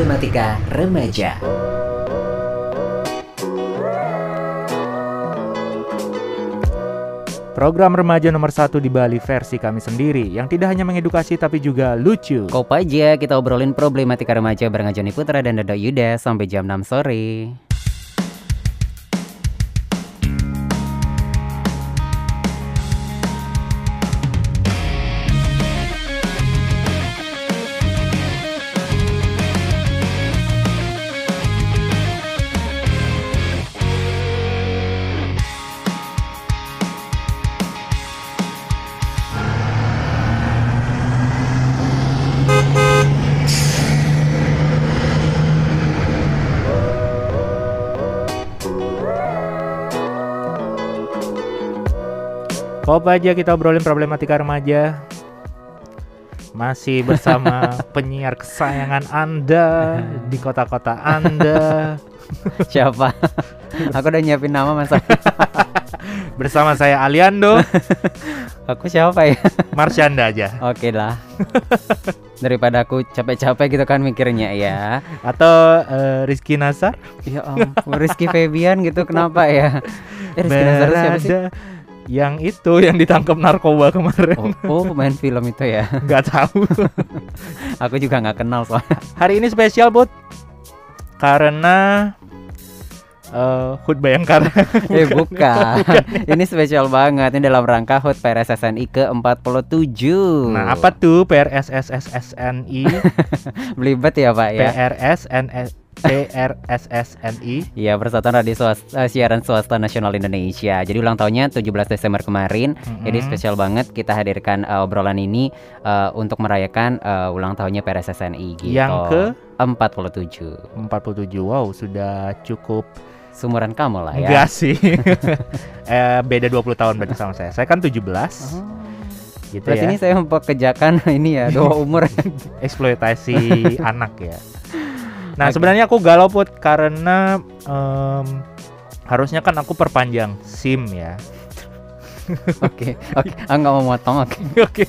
problematika remaja. Program remaja nomor satu di Bali versi kami sendiri yang tidak hanya mengedukasi tapi juga lucu. Kop aja kita obrolin problematika remaja bareng Joni Putra dan Dodo Yuda sampai jam 6 sore. Kop aja kita obrolin problematika remaja. Masih bersama penyiar kesayangan Anda di kota-kota Anda. Siapa? Aku udah nyiapin nama masa. Bersama saya Aliando, Aku siapa ya? Marsyanda aja. Oke lah. Daripada aku capek-capek gitu kan mikirnya ya. Atau eh, Rizky Nasar. Ya ampun, Rizky Febian gitu kenapa ya? Eh, Rizky Nazar itu siapa sih? Yang itu yang ditangkap narkoba kemarin. Oh, oh, pemain film itu ya. Nggak tahu. Aku juga nggak kenal soalnya. Hari ini spesial, Bud. Karena eh HUT Bayangkara. Eh bukan. Ini spesial banget. Ini dalam rangka HUT PRSSNI ke-47. Nah, apa tuh PRSSSSNI? Belibet ya, Pak ya? PRSNS PRSSNI. Iya, Persatuan Radio Swasta, Siaran Swasta Nasional Indonesia. Jadi ulang tahunnya 17 Desember kemarin. Jadi Mm-mm. spesial banget kita hadirkan uh, obrolan ini uh, untuk merayakan uh, ulang tahunnya PRSSNI gitu. Yang ke 47. 47. Wow, sudah cukup Sumuran kamu lah ya. enggak sih. eh beda 20 tahun berarti sama saya. Saya kan 17. Oh. Gitu ya. ini saya mempekerjakan ini ya, dua umur. eksploitasi anak ya. Nah, Oke. sebenarnya aku galau put karena em, harusnya kan aku perpanjang SIM ya. Oke, oke. Ah nggak mau motong, oke. Oke.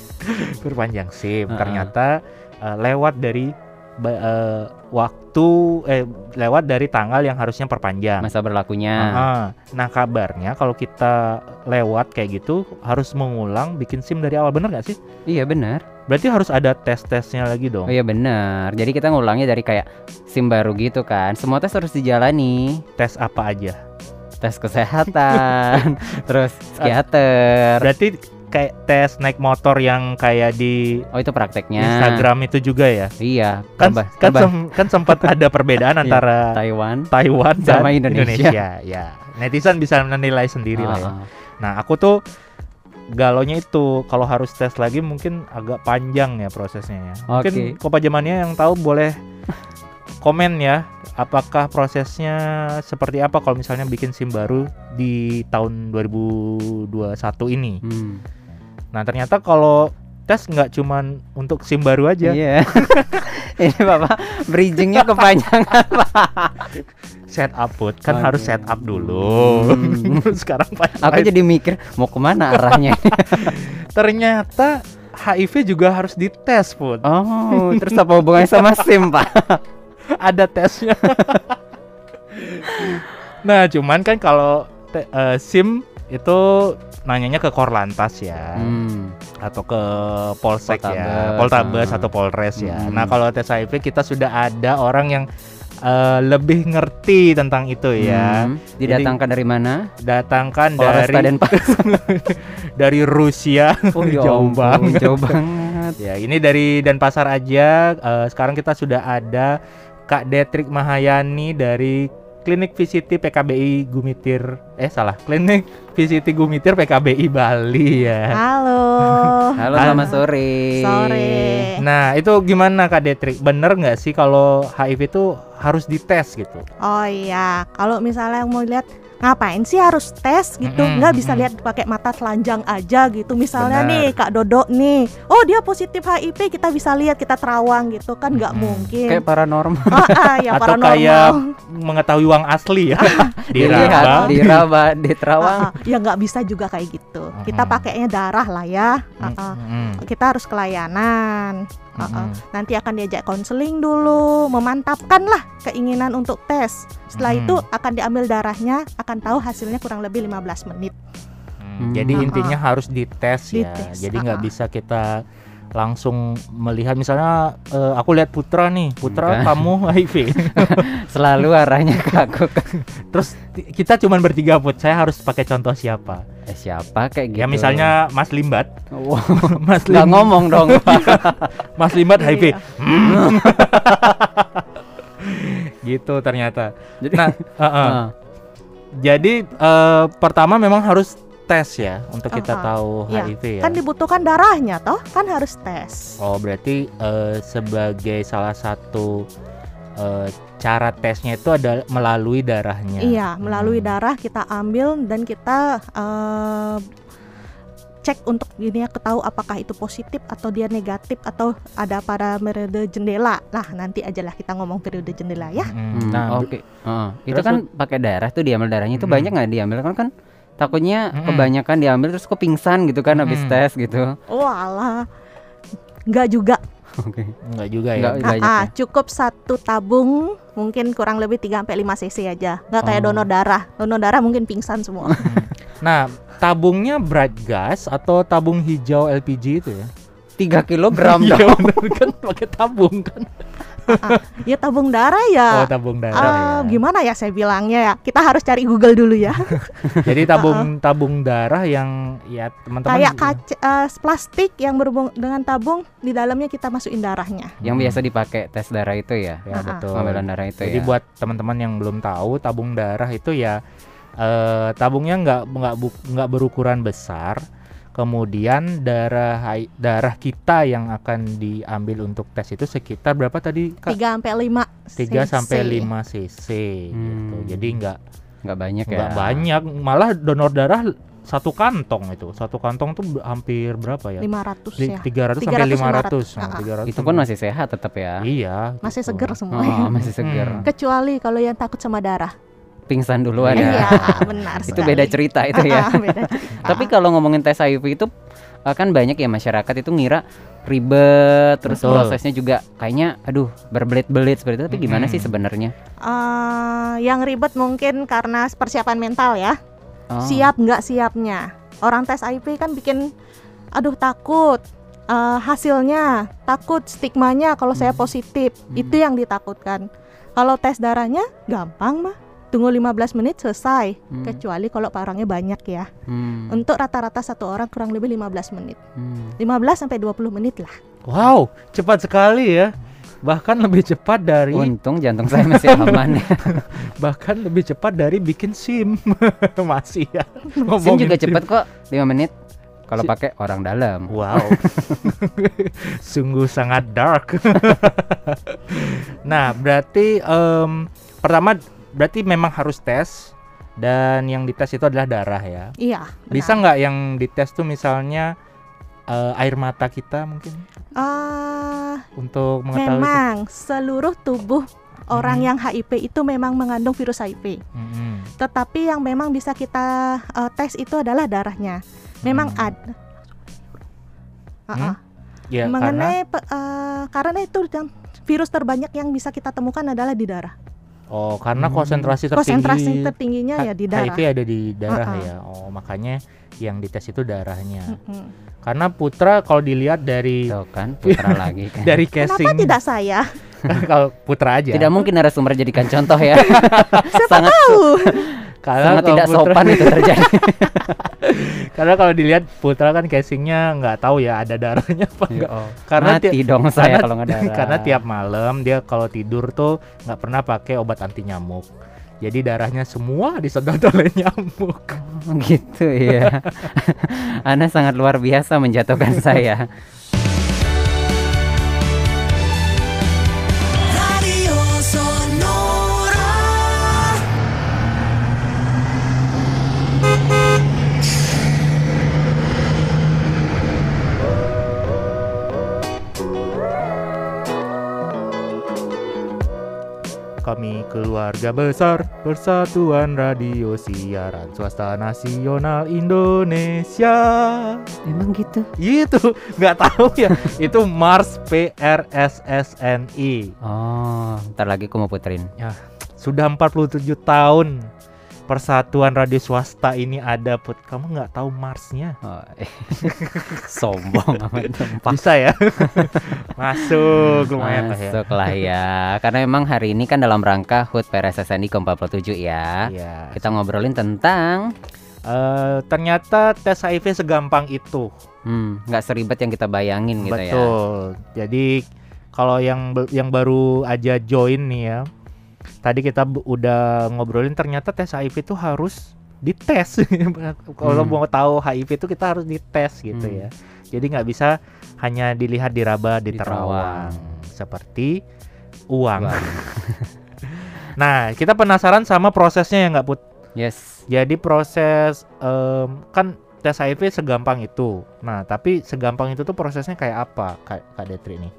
perpanjang SIM. Heeh. Ternyata eh, lewat dari eh, waktu eh lewat dari tanggal yang harusnya perpanjang. Masa berlakunya. Ah, Nah, kabarnya kalau kita lewat kayak gitu harus mengulang bikin SIM dari awal bener nggak sih? Iya benar. Berarti harus ada tes-tesnya lagi dong. Oh iya benar. Jadi kita ngulangnya dari kayak SIM baru gitu kan. Semua tes harus dijalani. Tes apa aja? Tes kesehatan, terus psikiater. Berarti kayak tes naik motor yang kayak di Oh itu prakteknya. Instagram itu juga ya? Iya. Kan kan, sem- kan sempat ada perbedaan Iya, antara Taiwan. Taiwan dan sama Indonesia. Ya, netizen bisa menilai sendiri lah ya. Ah. Nah, aku tuh galonya itu kalau harus tes lagi mungkin agak panjang ya prosesnya ya. Mungkin Oke. Kopajamania yang tahu boleh komen ya apakah prosesnya seperti apa kalau misalnya bikin SIM baru di tahun 2021 ini. Hmm. Nah, ternyata kalau tes nggak cuman untuk SIM baru aja. Iya. Ini Bapak bridgingnya kepanjangan. Setup put kan Oke. harus setup dulu. Hmm. Sekarang Pak. Aku jadi mikir mau ke mana arahnya. ternyata HIV juga harus dites put. Oh, terus apa hubungannya sama SIM, Pak? Ada tesnya. nah, cuman kan kalau eh, SIM itu nanyanya ke Korlantas ya. Hmm. atau ke polsek ya, Poltabes, poltabes ah. atau polres ya. Mm. Nah kalau tes HIV kita sudah ada orang yang eh, lebih ngerti tentang itu ya. Hmm. Didatangkan dari mana? Datangkan Polresta dari dari Rusia, Oh, ya jauh banget. Jauh banget. Ya ini dari Denpasar aja. Eh, sekarang kita sudah ada Kak Detrik Mahayani dari Klinik VCT PKBI Gumitir. Eh salah, Klinik VCT Gumitir PKBI Bali ya. Halo. Halo, selamat sore. Sore. Nah itu gimana Kak Detrik? Bener nggak sih kalau HIV itu harus dites gitu? Oh iya, kalau misalnya mau lihat ngapain sih harus tes gitu? Nggak bisa lihat pakai mata telanjang aja gitu. Misalnya Benar. nih Kak Dodo nih, oh dia positif HIV, kita bisa lihat kita terawang gitu kan nggak Mm-mm. mungkin. Kayak paranormal. Ah, ah, ya Atau paranormal. kayak mengetahui uang asli ya? Diraba. diraba, di Terawang. Ah, ah, ya nggak bisa juga kayak gitu. Kita pakainya darah lah ya. Ah, ah. Kita harus kelayanan. Uh-uh. Mm-mm. Nanti akan diajak konseling dulu, memantapkan lah keinginan untuk tes. Setelah Mm-mm. itu akan diambil darahnya, akan tahu hasilnya kurang lebih 15 menit. Hmm, Hmm. Jadi Uh-uh. intinya harus dites ya. Dites, Jadi nggak uh-uh. bisa kita langsung melihat misalnya eh, aku lihat Putra nih, Putra Enggak. kamu HIV. Selalu arahnya ke aku. Terus kita cuman bertiga put. Saya harus pakai contoh siapa? Eh, siapa kayak gitu? Ya misalnya Mas Limbat. Wow, Mas nggak Lim- ngomong dong. Mas Limbat HIV. Iya. gitu ternyata. Jadi, Nah, uh-uh. Ah, jadi eh, pertama memang harus tes ya untuk kita Uh-uh. tahu Iya. HIV ya. Kan dibutuhkan darahnya toh, kan harus tes. Oh berarti eh, sebagai salah satu eh, cara tesnya itu ada melalui darahnya. Iya, melalui Hmm. darah kita ambil dan kita eh, cek untuk ini ya ketahui apakah itu positif atau dia negatif atau ada pada periode jendela. Nah, nanti ajalah kita ngomong periode jendela ya. Mm, hmm, Nah, oke. Heeh. itu terus kan pakai darah tuh diambil darahnya itu Hmm. banyak nggak diambil kan kan takutnya Hmm. kebanyakan diambil terus kok pingsan gitu kan habis Hmm. tes gitu. Oh alah. Enggak juga. Oke. enggak juga ya. Enggak. Ah, ah, cukup satu tabung mungkin kurang lebih 3 sampai 5 cc aja. Enggak kayak Oh. donor darah. Donor darah mungkin pingsan semua. Nah, tabungnya bright gas atau tabung hijau LPG itu ya? 3 kilogram Iya dong. bener kan pakai tabung kan. ya tabung darah Oh, ya. tabung darah Ah, ya. gimana ya saya bilangnya ya? Kita harus cari Google dulu ya. Jadi tabung tabung darah yang ya teman-teman kayak kaca eh, plastik yang berhubung dengan tabung di dalamnya kita masukin darahnya. Yang biasa dipakai tes darah itu ya. Ya Ah, ah. betul. Pengambilan darah itu Jadi ya. buat teman-teman yang belum tahu tabung darah itu ya eh, tabungnya nggak nggak nggak berukuran besar. Kemudian darah hai- darah kita yang akan diambil untuk tes itu sekitar berapa tadi Kak? 3 sampai 5 3 sampai cc. 5 cc gitu. Hmm. Jadi nggak nggak banyak ya. nggak banyak, malah donor darah satu kantong itu. Satu kantong tuh hampir berapa ya? 500 Di- ya. 300 sampai 500. 300, Nah, ah, ah. 300 Itu pun masih sehat tetap ya. Iya. Masih gitu. seger semua. Oh, masih seger. Hmm. Kecuali kalau yang takut sama darah. Pingsan duluan Iya, ya. benar itu sekali. beda cerita itu ya. Beda cerita. Tapi kalau ngomongin tes HIV itu eh, kan banyak ya masyarakat itu ngira ribet terus Betul. prosesnya juga kayaknya aduh berbelit-belit seperti itu tapi gimana sih sebenarnya? Eh, yang ribet mungkin karena persiapan mental ya. Oh, Siap nggak siapnya. Orang tes HIV kan bikin aduh takut. Eh, hasilnya takut stigmanya kalau saya Hmm. positif. Hmm. Itu yang ditakutkan. Kalau tes darahnya gampang mah. Tunggu 15 menit selesai. Hmm. Kecuali kalau orangnya banyak ya. Hmm, Untuk rata-rata satu orang kurang lebih 15 menit. hmm. 15 sampai 20 menit lah. Wow, cepat sekali ya. Bahkan lebih cepat dari Untung jantung saya masih aman ya. bahkan lebih cepat dari bikin SIM. Masih ya. SIM Ngomongin juga cepet kok 5 menit kalau pakai orang dalam. Wow. Sungguh sangat dark. nah, berarti em, pertama berarti memang harus tes dan yang dites itu adalah darah ya. Iya. Bisa nggak yang dites tuh misalnya eh, air mata kita mungkin Ah, untuk mengetahui memang seluruh tubuh orang Mhm. yang HIV itu memang mengandung virus HIV. Mm-mm. Tetapi yang memang bisa kita eh, tes itu adalah darahnya. Memang Hmm. ada. Ah, Hmm? ah. Ya, karena Mengenai pe- eh, karena itu virus terbanyak yang bisa kita temukan adalah di darah. Oh karena Hmm. konsentrasi tertinggi Konsentrasi tertingginya ya di darah. HIV ada di darah Uh-uh. ya. Oh, makanya yang dites itu darahnya. Mm-mm. Karena Putra kalau dilihat dari Tuh kan putra lagi kan. dari Kenapa casing tidak saya? kalau Putra aja. Tidak mungkin narasumber jadikan contoh ya. Siapa sangat tahu? Karena sangat kalau tidak Putra- sopan itu terjadi. Karena kalau dilihat Putra kan casingnya nggak tahu ya ada darahnya apa enggak. Karena Mati ti- dong saya kalau nggak darah. Karena tiap malam dia kalau tidur tuh nggak pernah pakai obat anti nyamuk. Jadi darahnya semua disedot oleh nyamuk. Oh, gitu ya. Anda sangat luar biasa menjatuhkan saya. Kami keluarga besar Persatuan Radio Siaran Swasta Nasional Indonesia. Emang gitu? Itu nggak tahu ya. Itu Mars PRSSNI. Oh, ntar lagi aku mau puterin. Sudah 47 tahun Persatuan Radio Swasta ini ada put. Kamu nggak tahu Marsnya? Oh, sombong amat tempat. Bisa ya? Masuk lumayan ya. Masuk lah ya. Karena memang hari ini kan dalam rangka HUT PRSSNI ke-47 ya. Iya. Kita ngobrolin tentang Eh, ternyata tes HIV segampang itu. hmm, nggak seribet yang kita bayangin gitu ya. Betul. Jadi kalau yang yang baru aja join nih ya. Tadi kita udah ngobrolin ternyata tes HIV itu harus dites. kalau Hmm. mau tahu HIV itu kita harus dites gitu Hmm. ya. Jadi nggak bisa hanya dilihat diraba di Di terawang terawang. seperti uang. Nah, kita penasaran sama prosesnya ya nggak put? Yes. Jadi proses em, kan tes HIV segampang itu. Nah, tapi segampang itu tuh prosesnya kayak apa, Kak, Kak Detri nih?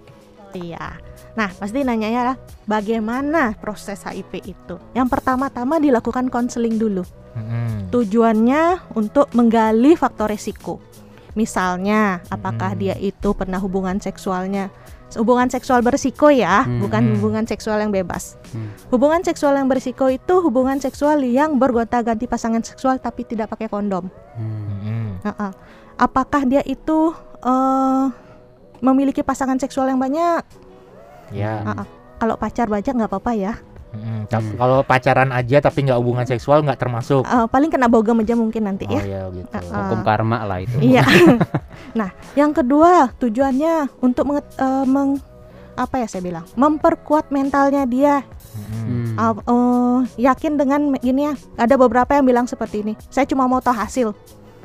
Iya. Nah, pasti nanyanya lah, bagaimana proses HIV itu? Yang pertama-tama dilakukan konseling dulu. Tujuannya untuk menggali faktor resiko. Misalnya, apakah Hmm. dia itu pernah hubungan seksualnya hubungan seksual berisiko ya, Hmm. bukan hubungan seksual yang bebas. Hmm. Hubungan seksual yang berisiko itu hubungan seksual yang bergonta-ganti pasangan seksual tapi tidak pakai kondom. Hmm. Mm-mm. Heeh. Apakah dia itu eh, memiliki pasangan seksual yang banyak? Ya. Heeh. Kalau pacar banyak nggak apa-apa ya. Hmm. Kalau pacaran aja tapi nggak hubungan seksual nggak termasuk. Eh, paling kena bogem aja mungkin nanti Oh ya. ya gitu. Ah. Hukum karma lah itu. Iya. nah, yang kedua tujuannya untuk menget- eh, meng- apa ya saya bilang, memperkuat mentalnya dia. Hmm. Ah, eh, yakin dengan gini ya. Ada beberapa yang bilang seperti ini. Saya cuma mau tahu hasil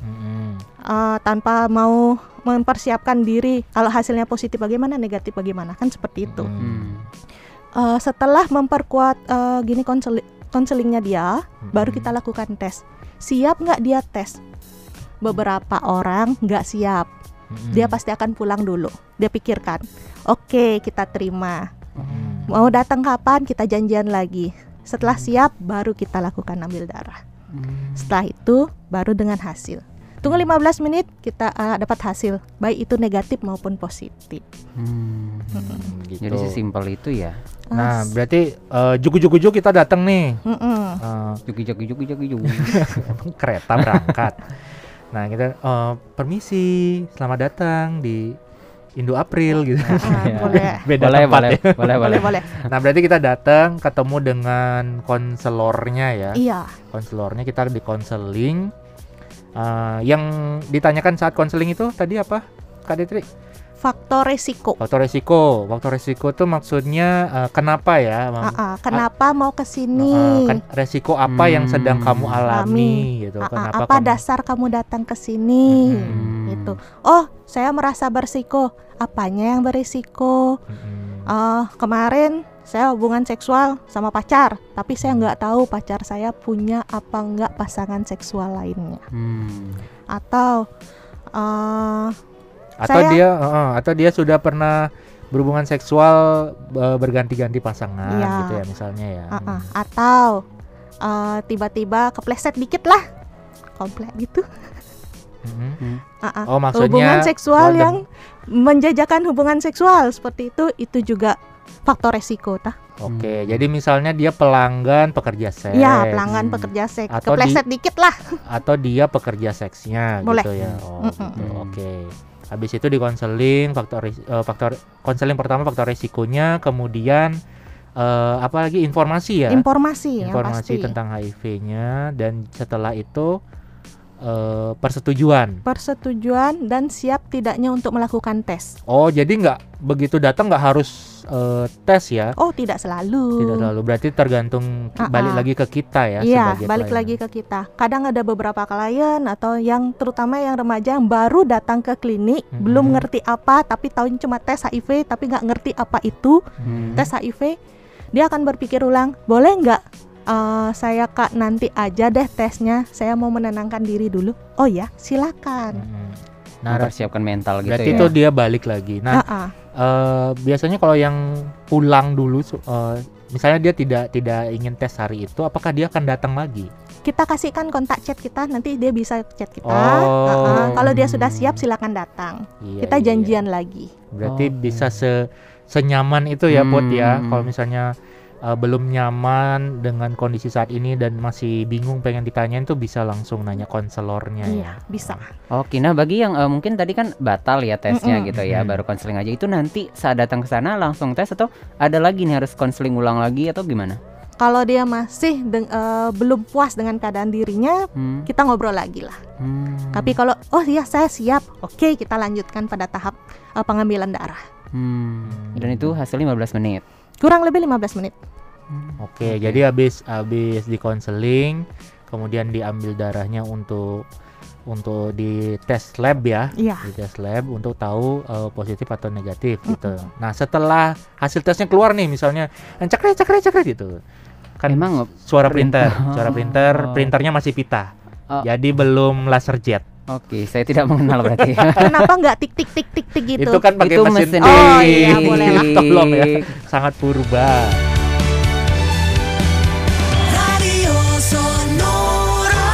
Mm-mm. eh, tanpa mau mempersiapkan diri. Kalau hasilnya positif bagaimana, negatif bagaimana, kan seperti itu. Hmm. Eh, setelah memperkuat eh, gini konseli- konselingnya dia, baru Mm-mm. kita lakukan tes. Siap nggak dia tes? Beberapa orang nggak siap. Mm-mm. Dia pasti akan pulang dulu. Dia pikirkan, oke kita terima. Mm-mm. Mau datang kapan kita janjian lagi. Setelah siap baru kita lakukan ambil darah. Hmm. Setelah itu baru dengan hasil. Tunggu 15 menit kita eh, dapat hasil, baik itu negatif maupun positif. Hmm. Mm, gitu. Jadi sesimpel itu ya. Nah, As- berarti eh, jugu-jugu kita datang nih. Eh, Jugi jugi jugi jugi jugi. emang kereta berangkat. nah kita eh, permisi, selamat datang di Indo April gitu. Ah, Iya. boleh. Beda boleh, tempat boleh, ya. boleh, boleh, boleh, boleh. Nah berarti kita datang ketemu dengan konselornya ya. Iya. Konselornya kita di konseling. Eh, yang ditanyakan saat konseling itu tadi apa, Kak Detri? Faktor resiko. Faktor resiko. Faktor resiko tuh maksudnya eh, kenapa ya? Ah, ah, kenapa mau ke Eh, sini? kan resiko apa yang sedang Hmm. kamu alami gitu? Ah, ah, Kenapa apa kamu- dasar kamu datang ke sini? Mm-mm. Gitu. Oh, saya merasa berisiko. Apanya yang berisiko? Mm-mm. Ah, kemarin saya hubungan seksual sama pacar, tapi saya nggak tahu pacar saya punya apa nggak pasangan seksual lainnya. Hmm. Atau eh, atau Saya- dia eh, atau dia sudah pernah berhubungan seksual eh, berganti-ganti pasangan Iya. gitu ya misalnya ya. ah, ah, atau eh, tiba-tiba kepleset dikit lah, komplek gitu. Mm-mm. Ah, ah. Oh maksudnya hubungan seksual oh, dan- yang menjajakan hubungan seksual seperti itu itu juga faktor resiko tah Oke, Hmm. jadi misalnya dia pelanggan pekerja seks. ya pelanggan Hmm. pekerja seks Atau di- kepleset dikit lah atau dia pekerja seksnya Boleh. gitu ya. Oh, Mm-mm. gitu. Hmm. Oke. Habis itu di konseling faktor eh, faktor konseling pertama faktor risikonya, kemudian eh, apa lagi informasi ya. informasi informasi pasti tentang HIV-nya dan setelah itu eh, persetujuan. persetujuan dan siap tidaknya untuk melakukan tes Oh, jadi nggak begitu datang nggak harus eh, tes ya? oh tidak selalu Tidak selalu. Berarti tergantung Ah, balik ah. lagi ke kita ya. Iya, balik klien. lagi ke kita. Kadang ada beberapa klien atau yang terutama yang remaja yang baru datang ke klinik, Mhm. belum ngerti apa, tapi tahunya cuma tes HIV, tapi nggak ngerti apa itu Hmm. tes HIV. Dia akan berpikir ulang, boleh nggak eh, saya kak nanti aja deh tesnya, saya mau menenangkan diri dulu. Oh ya, silakan. Mm-mm. Nah, Mempersiapkan mental gitu berarti ya. itu dia balik lagi. Nah, Ah, ah. eh, biasanya kalau yang pulang dulu eh, misalnya dia tidak tidak ingin tes hari itu, apakah dia akan datang lagi? Kita kasihkan kontak chat kita, nanti dia bisa chat kita. Oh. Uh-uh. Kalau dia sudah siap, silakan datang. Iya, kita iya. janjian lagi. Berarti Oke. bisa se senyaman itu ya, ya. Hmm. Kalau misalnya uh, belum nyaman dengan kondisi saat ini dan masih bingung pengen ditanyain tuh bisa langsung nanya konselornya ya. Iya, bisa. Oke, nah bagi yang eh, mungkin tadi kan batal ya tesnya Mm-mm. gitu ya, Mm. baru konseling aja itu nanti saat datang ke sana langsung tes atau ada lagi nih harus konseling ulang lagi atau gimana? Kalau dia masih deng- eh, belum puas dengan keadaan dirinya, Hmm. kita ngobrol lagi lah. Hmm. Tapi kalau oh iya saya siap, oke kita lanjutkan pada tahap eh, pengambilan darah. Hmm. Dan itu hasilnya 15 menit. Kurang lebih 15 menit. Oke, jadi habis habis di konseling, kemudian diambil darahnya untuk untuk di tes lab ya. Iya. Di tes lab untuk tahu uh, positif atau negatif gitu. Nah, setelah hasil tesnya keluar nih misalnya cekret cekret cekret gitu. Kan Emang suara printer. printer, suara printer, Oh. printernya masih pita. Oh. Jadi belum laser jet. Oke, saya tidak mengenal berarti. Kenapa nggak tik tik tik tik tik gitu? Itu kan pakai Itu mesin. mesin Oh, iya, boleh lah. Tolong ya. Sangat purba. Radio Sonora.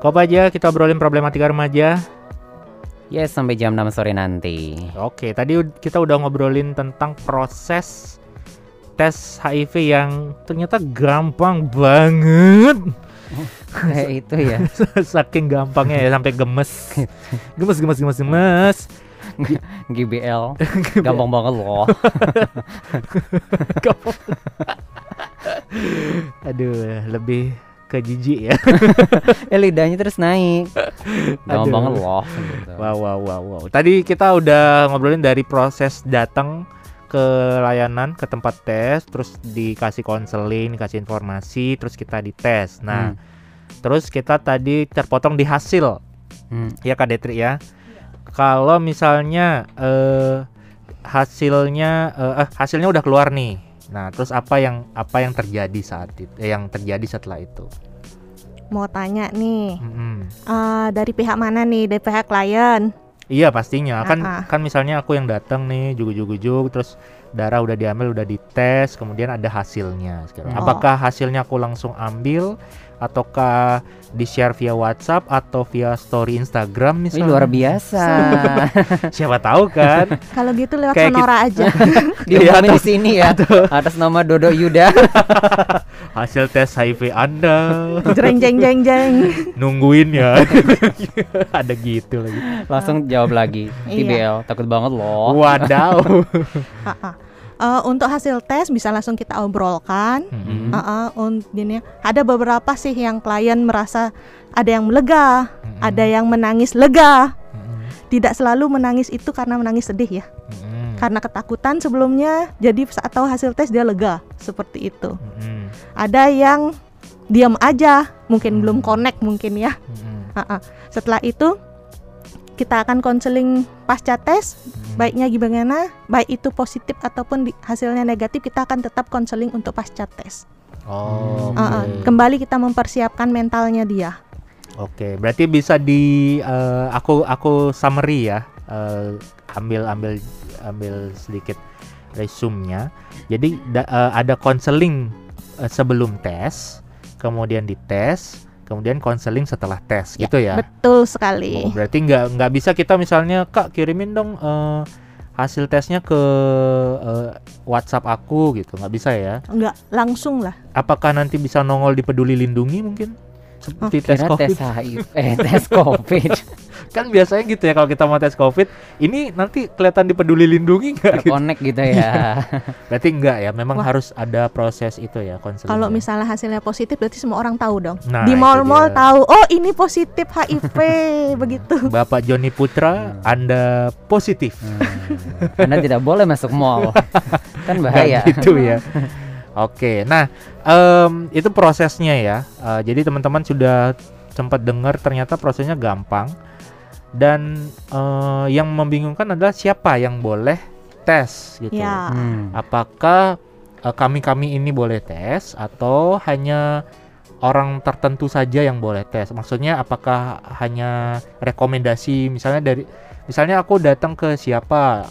Kok aja kita obrolin problematika remaja. Yes, sampai jam 6 sore nanti. Oke, tadi kita udah ngobrolin tentang proses tes HIV yang ternyata gampang banget. Kayak itu ya. Saking gampangnya ya sampai gemes. Gemes gemes gemes gemes. GBL. Gampang banget loh. Aduh, lebih ke jijik ya. eh lidahnya terus naik. Gampang banget loh. Gitu. Wow, wow, wow, wow. Tadi kita udah ngobrolin dari proses datang ke layanan ke tempat tes, terus dikasih konseling, dikasih informasi, terus kita dites. Nah, Hmm. terus kita tadi terpotong di hasil, Hmm. ya Kak Detri ya. Kalau misalnya eh, hasilnya eh, eh, hasilnya udah keluar nih. Nah, terus apa yang apa yang terjadi saat itu? eh, yang terjadi setelah itu? Mau tanya nih, Mm-mm. eh, dari pihak mana nih? Dari pihak klien? Iya pastinya kan Ah, ah. kan misalnya aku yang datang nih jugu-jugu-jugu terus darah udah diambil udah dites kemudian ada hasilnya sekarang. Hmm. Apakah hasilnya aku langsung ambil ataukah di share via WhatsApp atau via story Instagram Wih, misalnya? luar biasa. Siapa tahu kan? Kalau gitu lewat Kayak Sonora aja. Diumumin di sini ya. Atas nama Dodo Yuda. Hasil tes HIV Anda jeng jeng jeng jeng. nungguin ya. ada gitu lagi. Langsung jawab lagi. Iya. TBL. Takut banget loh. Wadaw. Ah. Eh, untuk hasil tes bisa langsung kita obrolkan. Ah, un- gini ya. ada beberapa sih yang klien merasa ada yang lega, Mm-mm. ada yang menangis lega. Mm-mm. Tidak selalu menangis itu karena menangis sedih ya, Mm-mm. karena ketakutan sebelumnya. Jadi saat tahu hasil tes dia lega seperti itu. Mm-mm. Ada yang diam aja, mungkin Hmm. belum connect mungkin ya. Mm-mm. Ah, ah. Setelah itu kita akan konseling pasca tes Mm-mm. baiknya gimana baik itu positif ataupun di- hasilnya negatif kita akan tetap konseling untuk pasca tes Oh, ah. oke. kembali kita mempersiapkan mentalnya dia Oke, berarti bisa di eh, aku aku summary ya. Eh, ambil ambil ambil sedikit resume-nya. Jadi da- eh, ada konseling sebelum tes, kemudian dites, kemudian konseling setelah tes Ya, gitu ya. betul sekali Oh, berarti nggak nggak bisa kita misalnya Kak kirimin dong eh, hasil tesnya ke eh, WhatsApp aku gitu. nggak bisa ya. nggak langsung lah Apakah nanti bisa nongol di Peduli Lindungi mungkin? Seperti tes Kira COVID. tes HIV. Eh, tes COVID. kan biasanya gitu ya kalau kita mau tes covid ini nanti kelihatan di peduli lindungi nggak gitu? Terkonek gitu ya. berarti enggak ya memang Wah. harus ada proses itu ya konseling kalau ya. misalnya hasilnya positif berarti semua orang tahu dong Nah, di mall-mall tahu oh ini positif HIV begitu Bapak Joni Putra Anda positif Hmm. Anda tidak boleh masuk mall. kan bahaya. gitu ya oke nah em, itu prosesnya ya. Eh, jadi teman-teman sudah sempat dengar ternyata prosesnya gampang. Dan eh, yang membingungkan adalah siapa yang boleh tes gitu. Ya. Hmm. apakah kami-kami ini boleh tes atau hanya orang tertentu saja yang boleh tes? Maksudnya apakah hanya rekomendasi misalnya dari misalnya aku datang ke siapa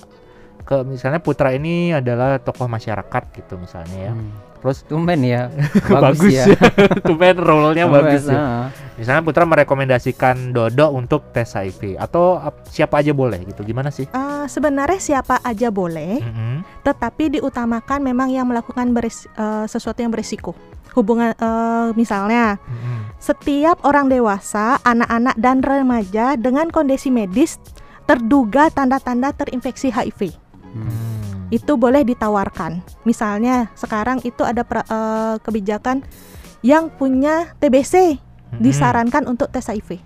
ke misalnya Putra ini adalah tokoh masyarakat gitu misalnya ya. Hmm. Terus Tumben ya. bagus, ya. Tumben role-nya bagus ya. ah. Misalnya Putra merekomendasikan Dodo untuk tes HIV atau ap- siapa aja boleh gitu. Gimana sih? Eh, sebenarnya siapa aja boleh, Mm-mm. tetapi diutamakan memang yang melakukan beres- eh, sesuatu yang berisiko. Hubungan eh, misalnya Mm-mm. setiap orang dewasa, anak-anak dan remaja dengan kondisi medis terduga tanda-tanda terinfeksi HIV. Hmm. Itu boleh ditawarkan. Misalnya sekarang itu ada pra- eh, kebijakan yang punya TBC Mm-mm. disarankan untuk tes HIV.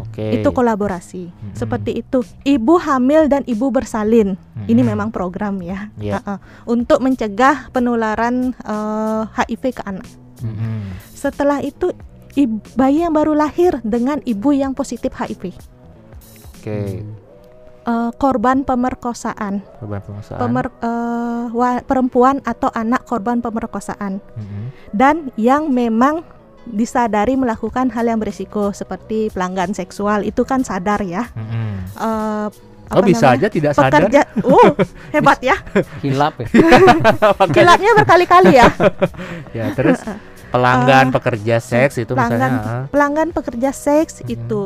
Oke. Itu kolaborasi. Mm-mm. Seperti itu. Ibu hamil dan ibu bersalin. Ini Mm-mm. memang program ya. Iya. Ha-ha. Untuk mencegah penularan eh, HIV ke anak. Mm-mm. Setelah itu bayi yang baru lahir dengan ibu yang positif HIV. Oke. Eh, korban pemerkosaan, Korban pemerkosaan. Pemer- eh, wa- perempuan atau anak korban pemerkosaan Mm-mm. dan yang memang disadari melakukan hal yang berisiko seperti pelanggan seksual itu kan sadar ya. Mm-mm. Eh, Oh apa bisa namanya? aja tidak sadar. pekerja. Uh, hebat ya. Hilap ya. Kilapnya berkali-kali ya. ya terus pelanggan Eh, pekerja seks itu pelanggan misalnya. ah. pelanggan pekerja seks Mhm. itu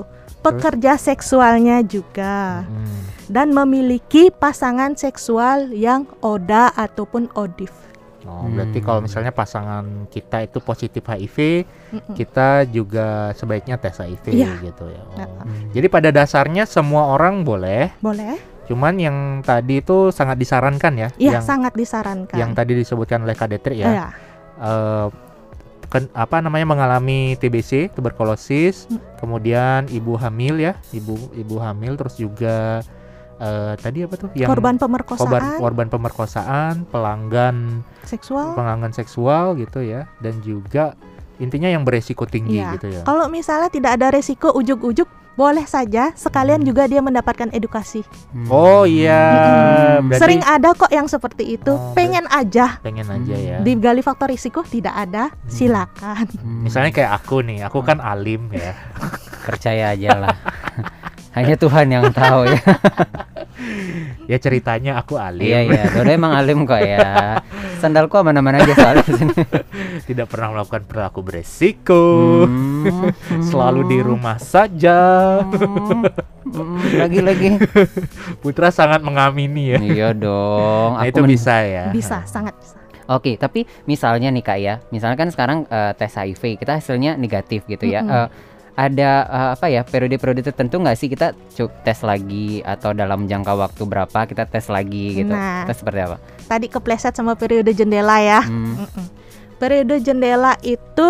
pekerja seksualnya juga Mm. dan memiliki pasangan seksual yang ODA ataupun ODIF. Oh, berarti Hmm. kalau misalnya pasangan kita itu positif HIV, Mm-mm. kita juga sebaiknya tes HIV Iya. gitu ya. Oh. Nah, Jadi pada dasarnya semua orang boleh, Boleh? cuman yang tadi itu sangat disarankan ya, Iya, yang sangat disarankan. yang tadi disebutkan oleh Kak Detri ya. Iya. eh, ken- apa namanya mengalami TBC tuberkulosis Hmm. kemudian ibu hamil ya ibu ibu hamil terus juga eh, tadi apa tuh yang korban korban pemerkosaan korban pemerkosaan pelanggan seksual. pelanggan seksual gitu ya dan juga intinya yang beresiko tinggi Iya. gitu ya Kalau misalnya tidak ada resiko ujuk-ujuk boleh saja sekalian Hmm. juga dia mendapatkan edukasi. Hmm. oh iya Mm-mm. berarti Sering ada kok yang seperti itu. Oh, Pengen aja pengen aja ya digali faktor risiko tidak ada, silakan. Hmm. misalnya kayak aku nih aku kan alim ya percaya aja lah. Hanya Tuhan yang tahu ya. ya ceritanya aku alim Iya iya, Dodo emang alim kok ya. Sandalku aman-aman aja soalnya sini. tidak pernah melakukan perilaku beresiko Hmm, selalu di rumah saja hmm, hmm, Lagi-lagi. Putra sangat mengamini ya. Iya dong. Nah, aku itu men- bisa ya. Bisa, sangat bisa. Oke, tapi misalnya nih kak ya, misalnya kan sekarang eh, tes HIV kita hasilnya negatif gitu ya. Mm-mm. Eh, ada eh, apa ya periode-periode tertentu nggak sih kita cuk tes lagi atau dalam jangka waktu berapa kita tes lagi gitu? Nah. Tes seperti apa? Tadi kepleset sama periode jendela ya. Hmm. Periode jendela itu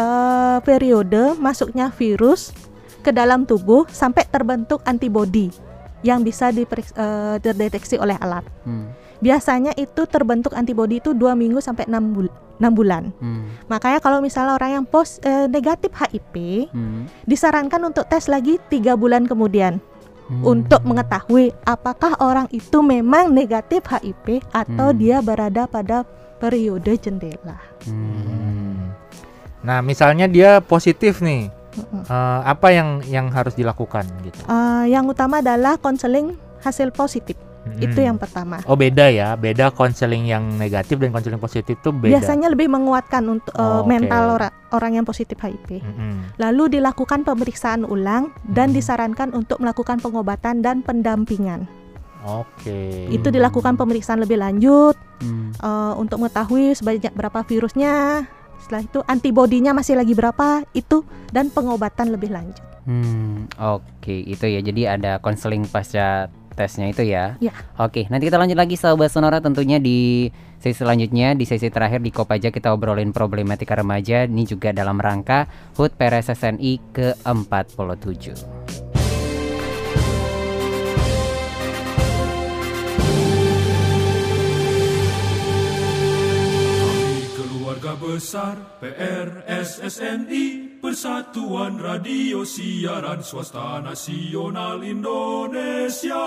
eh, periode masuknya virus ke dalam tubuh sampai terbentuk antibodi yang bisa diperik- eh, terdeteksi oleh alat. hmm, Biasanya itu terbentuk antibodi itu dua minggu sampai enam bul- enam bulan. hmm, Makanya kalau misalnya orang yang pos eh, negatif HIV hmm, disarankan untuk tes lagi tiga bulan kemudian hmm. untuk mengetahui apakah orang itu memang negatif HIV atau Hmm. dia berada pada periode jendela. Hmm. Nah, misalnya dia positif nih. Eh, apa yang yang harus dilakukan gitu? Eh, yang utama adalah konseling hasil positif. Itu Mm. yang pertama. Oh, beda ya. Beda konseling yang negatif dan konseling positif itu beda. Biasanya lebih menguatkan untuk eh, Oh, oke. mental ora- orang yang positif HIV. Mm-mm. Lalu dilakukan pemeriksaan ulang dan Hmm. disarankan untuk melakukan pengobatan dan pendampingan. Oke. Itu dilakukan pemeriksaan lebih lanjut Hmm. eh, untuk mengetahui sebanyak berapa virusnya. Setelah itu antibodinya masih lagi berapa itu dan pengobatan lebih lanjut. Hmm, oke itu ya. Jadi ada konseling pasca tesnya itu ya. Ya. Oke, nanti kita lanjut lagi sahabat Sonora tentunya di sesi selanjutnya di sesi terakhir di Kopaja kita obrolin problematika remaja ini juga dalam rangka HUT PRSSNI ke-47. Besar PRSSNI Persatuan Radio Siaran Swasta Nasional Indonesia.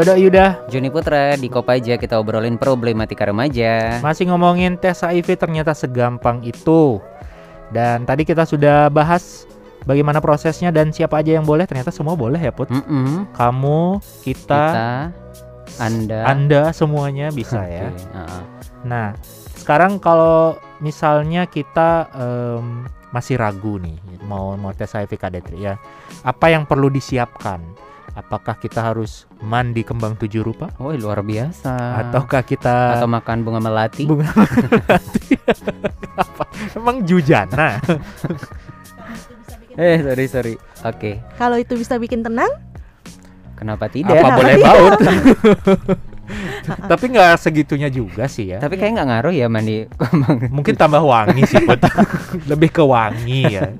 Dodo Yuda Joni Putra di Kopaja kita obrolin problematika remaja. masih ngomongin tes HIV ternyata segampang itu. Dan tadi kita sudah bahas bagaimana prosesnya dan siapa aja yang boleh. Ternyata semua boleh ya Put. Mm-mm. Kamu, kita, Kita, Anda, Anda semuanya bisa ya. Oke, heeh. Nah, sekarang kalau misalnya kita em, masih ragu nih mau mau tes HIV KD3 ya, apa yang perlu disiapkan? Apakah kita harus mandi kembang tujuh rupa? Woi luar biasa. Ataukah kita atau makan bunga melati? bunga melati? apa? Emang jujana? eh sorry sorry. Oke. Kalau itu bisa bikin tenang, Kenapa tidak? apa Kenapa boleh tidak? baut? Tapi nggak segitunya juga sih ya. Tapi kayak nggak ngaruh ya mandi kembang. Mungkin tambah wangi sih. Lebih ke wangi ya.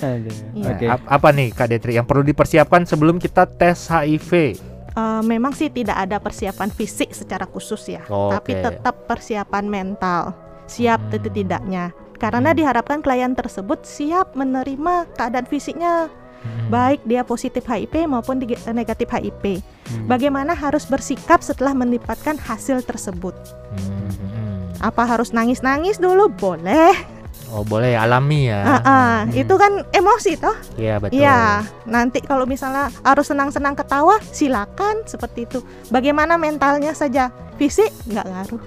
Aduh. Iya. Oke. Ap- apa nih Kak Detri yang perlu dipersiapkan sebelum kita tes HIV? eh, memang sih tidak ada persiapan fisik secara khusus ya, Oke. tapi tetap persiapan mental, siap Hmm. tentu tidaknya. Karena Hmm. diharapkan klien tersebut siap menerima keadaan fisiknya, Hmm. baik dia positif HIV maupun di- negatif HIV. Hmm. Bagaimana harus bersikap setelah mendapatkan hasil tersebut? Hmm. Apa harus nangis-nangis dulu? Boleh. Oh boleh alami ya. Ah, ah. Hmm. Itu kan emosi toh? Iya betul. Iya. Nanti kalau misalnya harus senang-senang ketawa, silakan seperti itu. Bagaimana mentalnya saja, fisik nggak ngaruh.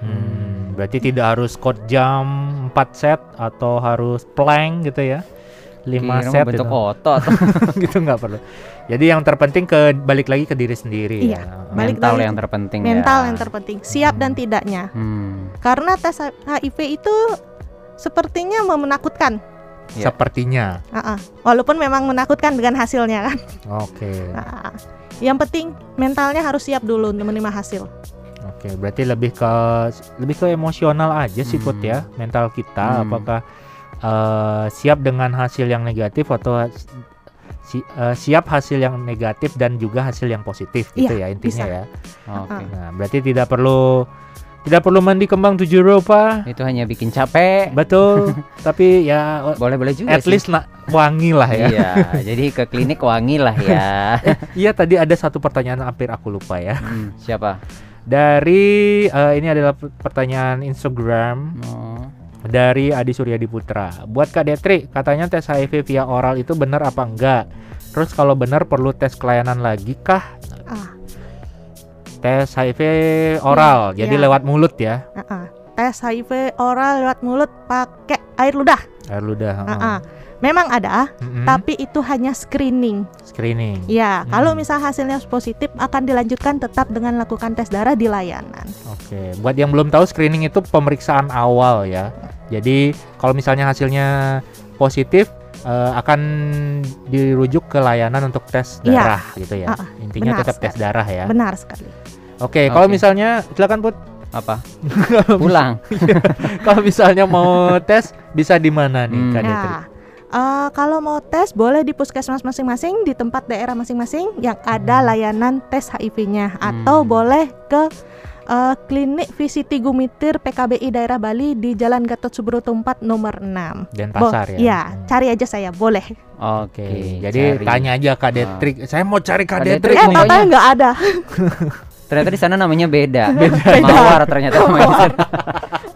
Hmm, berarti tidak harus code jam 4 set atau harus plank gitu ya. 5 Kira set bentuk gitu. otot. gitu nggak perlu. Jadi yang terpenting ke balik lagi ke diri sendiri Iya. ya. Balik Mental lagi yang terpenting Mental ya. yang terpenting, siap dan tidaknya. Hmm. Karena tes HIV itu sepertinya menakutkan. Ya. Sepertinya. Ah, ah. Walaupun memang menakutkan dengan hasilnya kan. Oke. Ah, ah. Yang penting mentalnya harus siap dulu untuk menerima hasil. Oke, berarti lebih ke lebih ke emosional aja sih Put Hmm. ya, mental kita Hmm. apakah eh, siap dengan hasil yang negatif atau si- eh, siap hasil yang negatif dan juga hasil yang positif gitu ya Iya, intinya bisa. ya. Oke. Nah, berarti tidak perlu tidak perlu mandi kembang tujuh rupa. Itu hanya bikin capek. Betul. Tapi ya Boleh-boleh juga at sih. least nak wangi lah ya. Iya, jadi ke klinik wangi lah ya. Iya tadi ada satu pertanyaan hampir aku lupa ya. Hmm, siapa? Dari eh, ini adalah per- pertanyaan Instagram Oh. dari Adi Suryadi Putra. Buat Kak Detri, katanya tes HIV via oral itu benar apa enggak? Terus kalau benar perlu tes kelainan lagi kah? Ah, Tes HIV oral, Iya, jadi iya. lewat mulut ya. ah, ah. Tes HIV oral lewat mulut pakai air ludah. Air ludah. Ah, heeh. ah. Memang ada, Mm-mm. tapi itu hanya screening. screening. Ya, Hmm. kalau misal hasilnya positif akan dilanjutkan tetap dengan lakukan tes darah di layanan. Oke, buat yang belum tahu screening itu pemeriksaan awal ya. Jadi kalau misalnya hasilnya positif eh, akan dirujuk ke layanan untuk tes Iya. darah gitu ya. Ah, Intinya tetap tes sekali. darah ya. Benar sekali. Oke, kalau Oke. misalnya silakan Put. Apa? Pulang. kalau misalnya mau tes bisa di mana nih Hmm. Kak Detri? Nah, eh, kalau mau tes boleh di puskesmas masing-masing di tempat daerah masing-masing yang ada Hmm. layanan tes HIV-nya atau Hmm. boleh ke eh, klinik VCT Gumitir PKBI daerah Bali di Jalan Gatot Subroto 4 nomor 6. Denpasar ya. Iya, Hmm. cari aja saya, boleh. Oke. Oke, jadi cari. tanya aja Kak Detri. Saya mau cari Kak Kak Detri. Detri Eh, katanya nggak ada. Ternyata di sana namanya beda. Mawar ternyata namanya.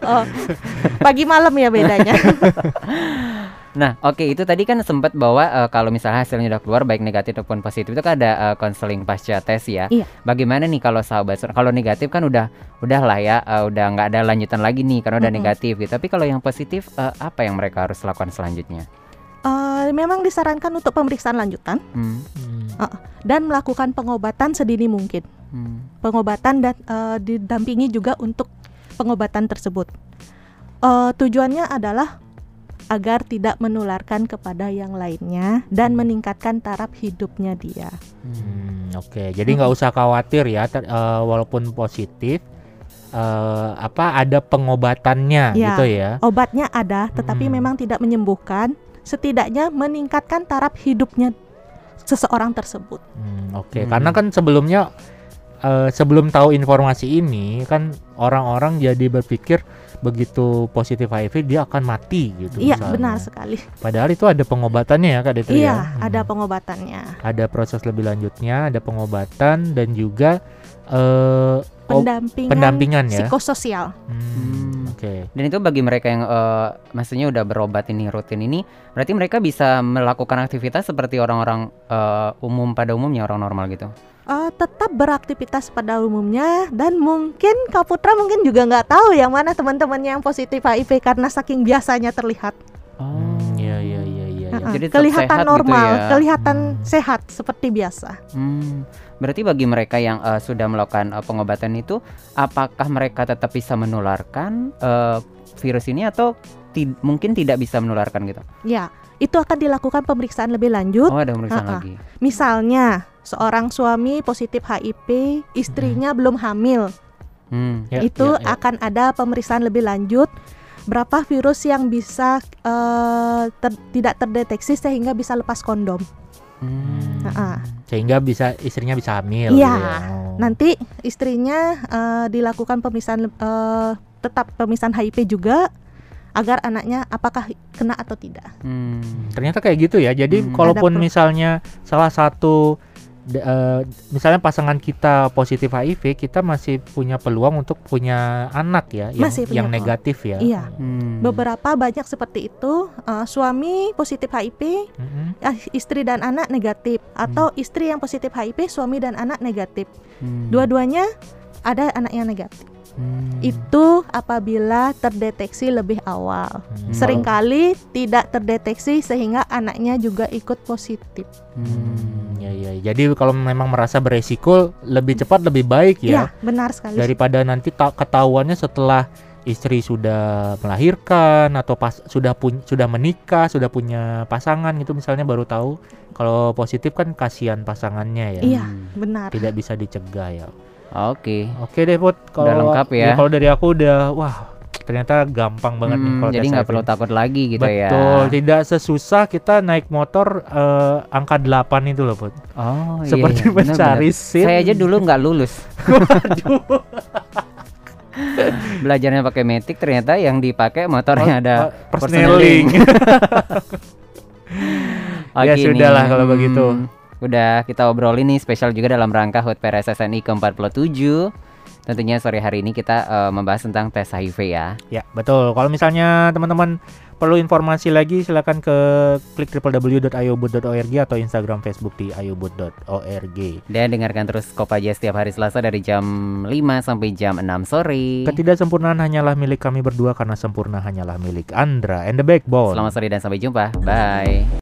Oh, pagi malam ya bedanya. Nah, oke itu tadi kan sempat bahwa eh, kalau misalnya hasilnya udah keluar baik negatif ataupun positif itu kan ada eh, konseling pasca tes ya. Iya. Bagaimana nih kalau sahabat kalau negatif kan udah udah lah ya eh, udah nggak ada lanjutan lagi nih karena udah Mm-mm. negatif gitu. Tapi kalau yang positif eh, apa yang mereka harus lakukan selanjutnya? Eh, memang disarankan untuk pemeriksaan lanjutan Hmm. Hmm. dan melakukan pengobatan sedini mungkin. Hmm. pengobatan dan eh, didampingi juga untuk pengobatan tersebut. Eh, tujuannya adalah agar tidak menularkan kepada yang lainnya dan meningkatkan taraf hidupnya dia. Hmm, Oke, jadi nggak usah khawatir ya, ter- eh, walaupun positif, eh, apa ada pengobatannya Ya. gitu ya. Obatnya ada, tetapi Hmm. memang tidak menyembuhkan, setidaknya meningkatkan taraf hidupnya seseorang tersebut. Hmm, Oke, Hmm. karena kan sebelumnya eh, sebelum tahu informasi ini kan orang-orang jadi berpikir begitu positif HIV dia akan mati gitu. Iya, misalnya. benar sekali. Padahal itu ada pengobatannya ya Kak Detri Iya, ya. ada Hmm. pengobatannya. ada proses lebih lanjutnya, ada pengobatan dan juga eh ob- Pendampingan, pendampingan ya. psikososial. Hmm, Hmm. Oke. Dan itu bagi mereka yang eh, maksudnya udah berobat ini rutin ini, berarti mereka bisa melakukan aktivitas seperti orang-orang eh, umum pada umumnya orang normal gitu. Eh, tetap beraktivitas pada umumnya dan mungkin Kak Putra mungkin juga nggak tahu yang mana teman-temannya yang positif HIV karena saking biasanya terlihat. Hmm, iya iya iya iya. iya. Heeh, Jadi tetap kelihatan sehat gitu normal, ya. kelihatan Hmm. sehat seperti biasa. Hmm, berarti bagi mereka yang eh, sudah melakukan eh, pengobatan itu, apakah mereka tetap bisa menularkan eh, virus ini atau ti- mungkin tidak bisa menularkan gitu? Ya, itu akan dilakukan pemeriksaan lebih lanjut. Oh, ada pemeriksaan Ah, ah. lagi. Misalnya, seorang suami positif HIV, istrinya belum hamil. Hmm. Ya, itu ya, ya. akan ada pemeriksaan lebih lanjut berapa virus yang bisa eh, ter- tidak terdeteksi sehingga bisa lepas kondom. Hmm. Ah. Sehingga bisa istrinya bisa hamil. Iya. gitu ya. Oh. Nanti istrinya eh, dilakukan pemeriksaan eh, tetap pemeriksaan HIV juga agar anaknya apakah kena atau tidak. Hmm. Ternyata kayak gitu ya. Jadi Hmm. kalaupun misalnya salah satu eh, misalnya pasangan kita positif HIV, kita masih punya peluang untuk punya anak ya yang Masih punya yang peluang. negatif ya. Iya. Hmm. Beberapa banyak seperti itu eh, suami positif HIV, ah, istri dan anak negatif atau istri yang positif HIV, suami dan anak negatif. Hmm. Dua-duanya ada anak yang negatif. Hmm. Itu apabila terdeteksi lebih awal. Hmm. Seringkali tidak terdeteksi sehingga anaknya juga ikut positif. Hmm, ya ya. Jadi kalau memang merasa beresiko lebih cepat lebih baik Iya, ya benar sekali. daripada nanti ta- ketahuannya setelah istri sudah melahirkan atau pas sudah pun sudah menikah sudah punya pasangan gitu misalnya baru tahu kalau positif kan kasihan pasangannya ya Iya, benar. tidak bisa dicegah ya Oke. oke deh Put kalau lengkap ya. kalau dari aku udah wah ternyata gampang banget nih Hmm, kalau jadi nggak perlu takut lagi gitu ya. Betul, tidak sesusah kita naik motor eh, angka 8 itu loh, Put. Oh iya. Seperti iya, benar, mencari. SIM. Saya aja dulu nggak lulus. Belajarnya pakai metik ternyata yang dipakai motornya ada Oh, persneling. Ya Oke sudahlah nih, kalau hmm, begitu. Udah kita obrolin nih spesial juga dalam rangka HUT PRSSNI ke-47. Tentunya sore hari ini kita eh, membahas tentang tes HIV ya. Ya, betul. Kalau misalnya teman-teman perlu informasi lagi silakan ke klik www.ayobud.org atau Instagram Facebook di ayobud.org. Dan dengarkan terus Kopaja setiap hari Selasa dari jam 5 sampai jam 6 sore. Ketidaksempurnaan hanyalah milik kami berdua karena sempurna hanyalah milik Andra and the Backbone. Selamat sore dan sampai jumpa. Bye.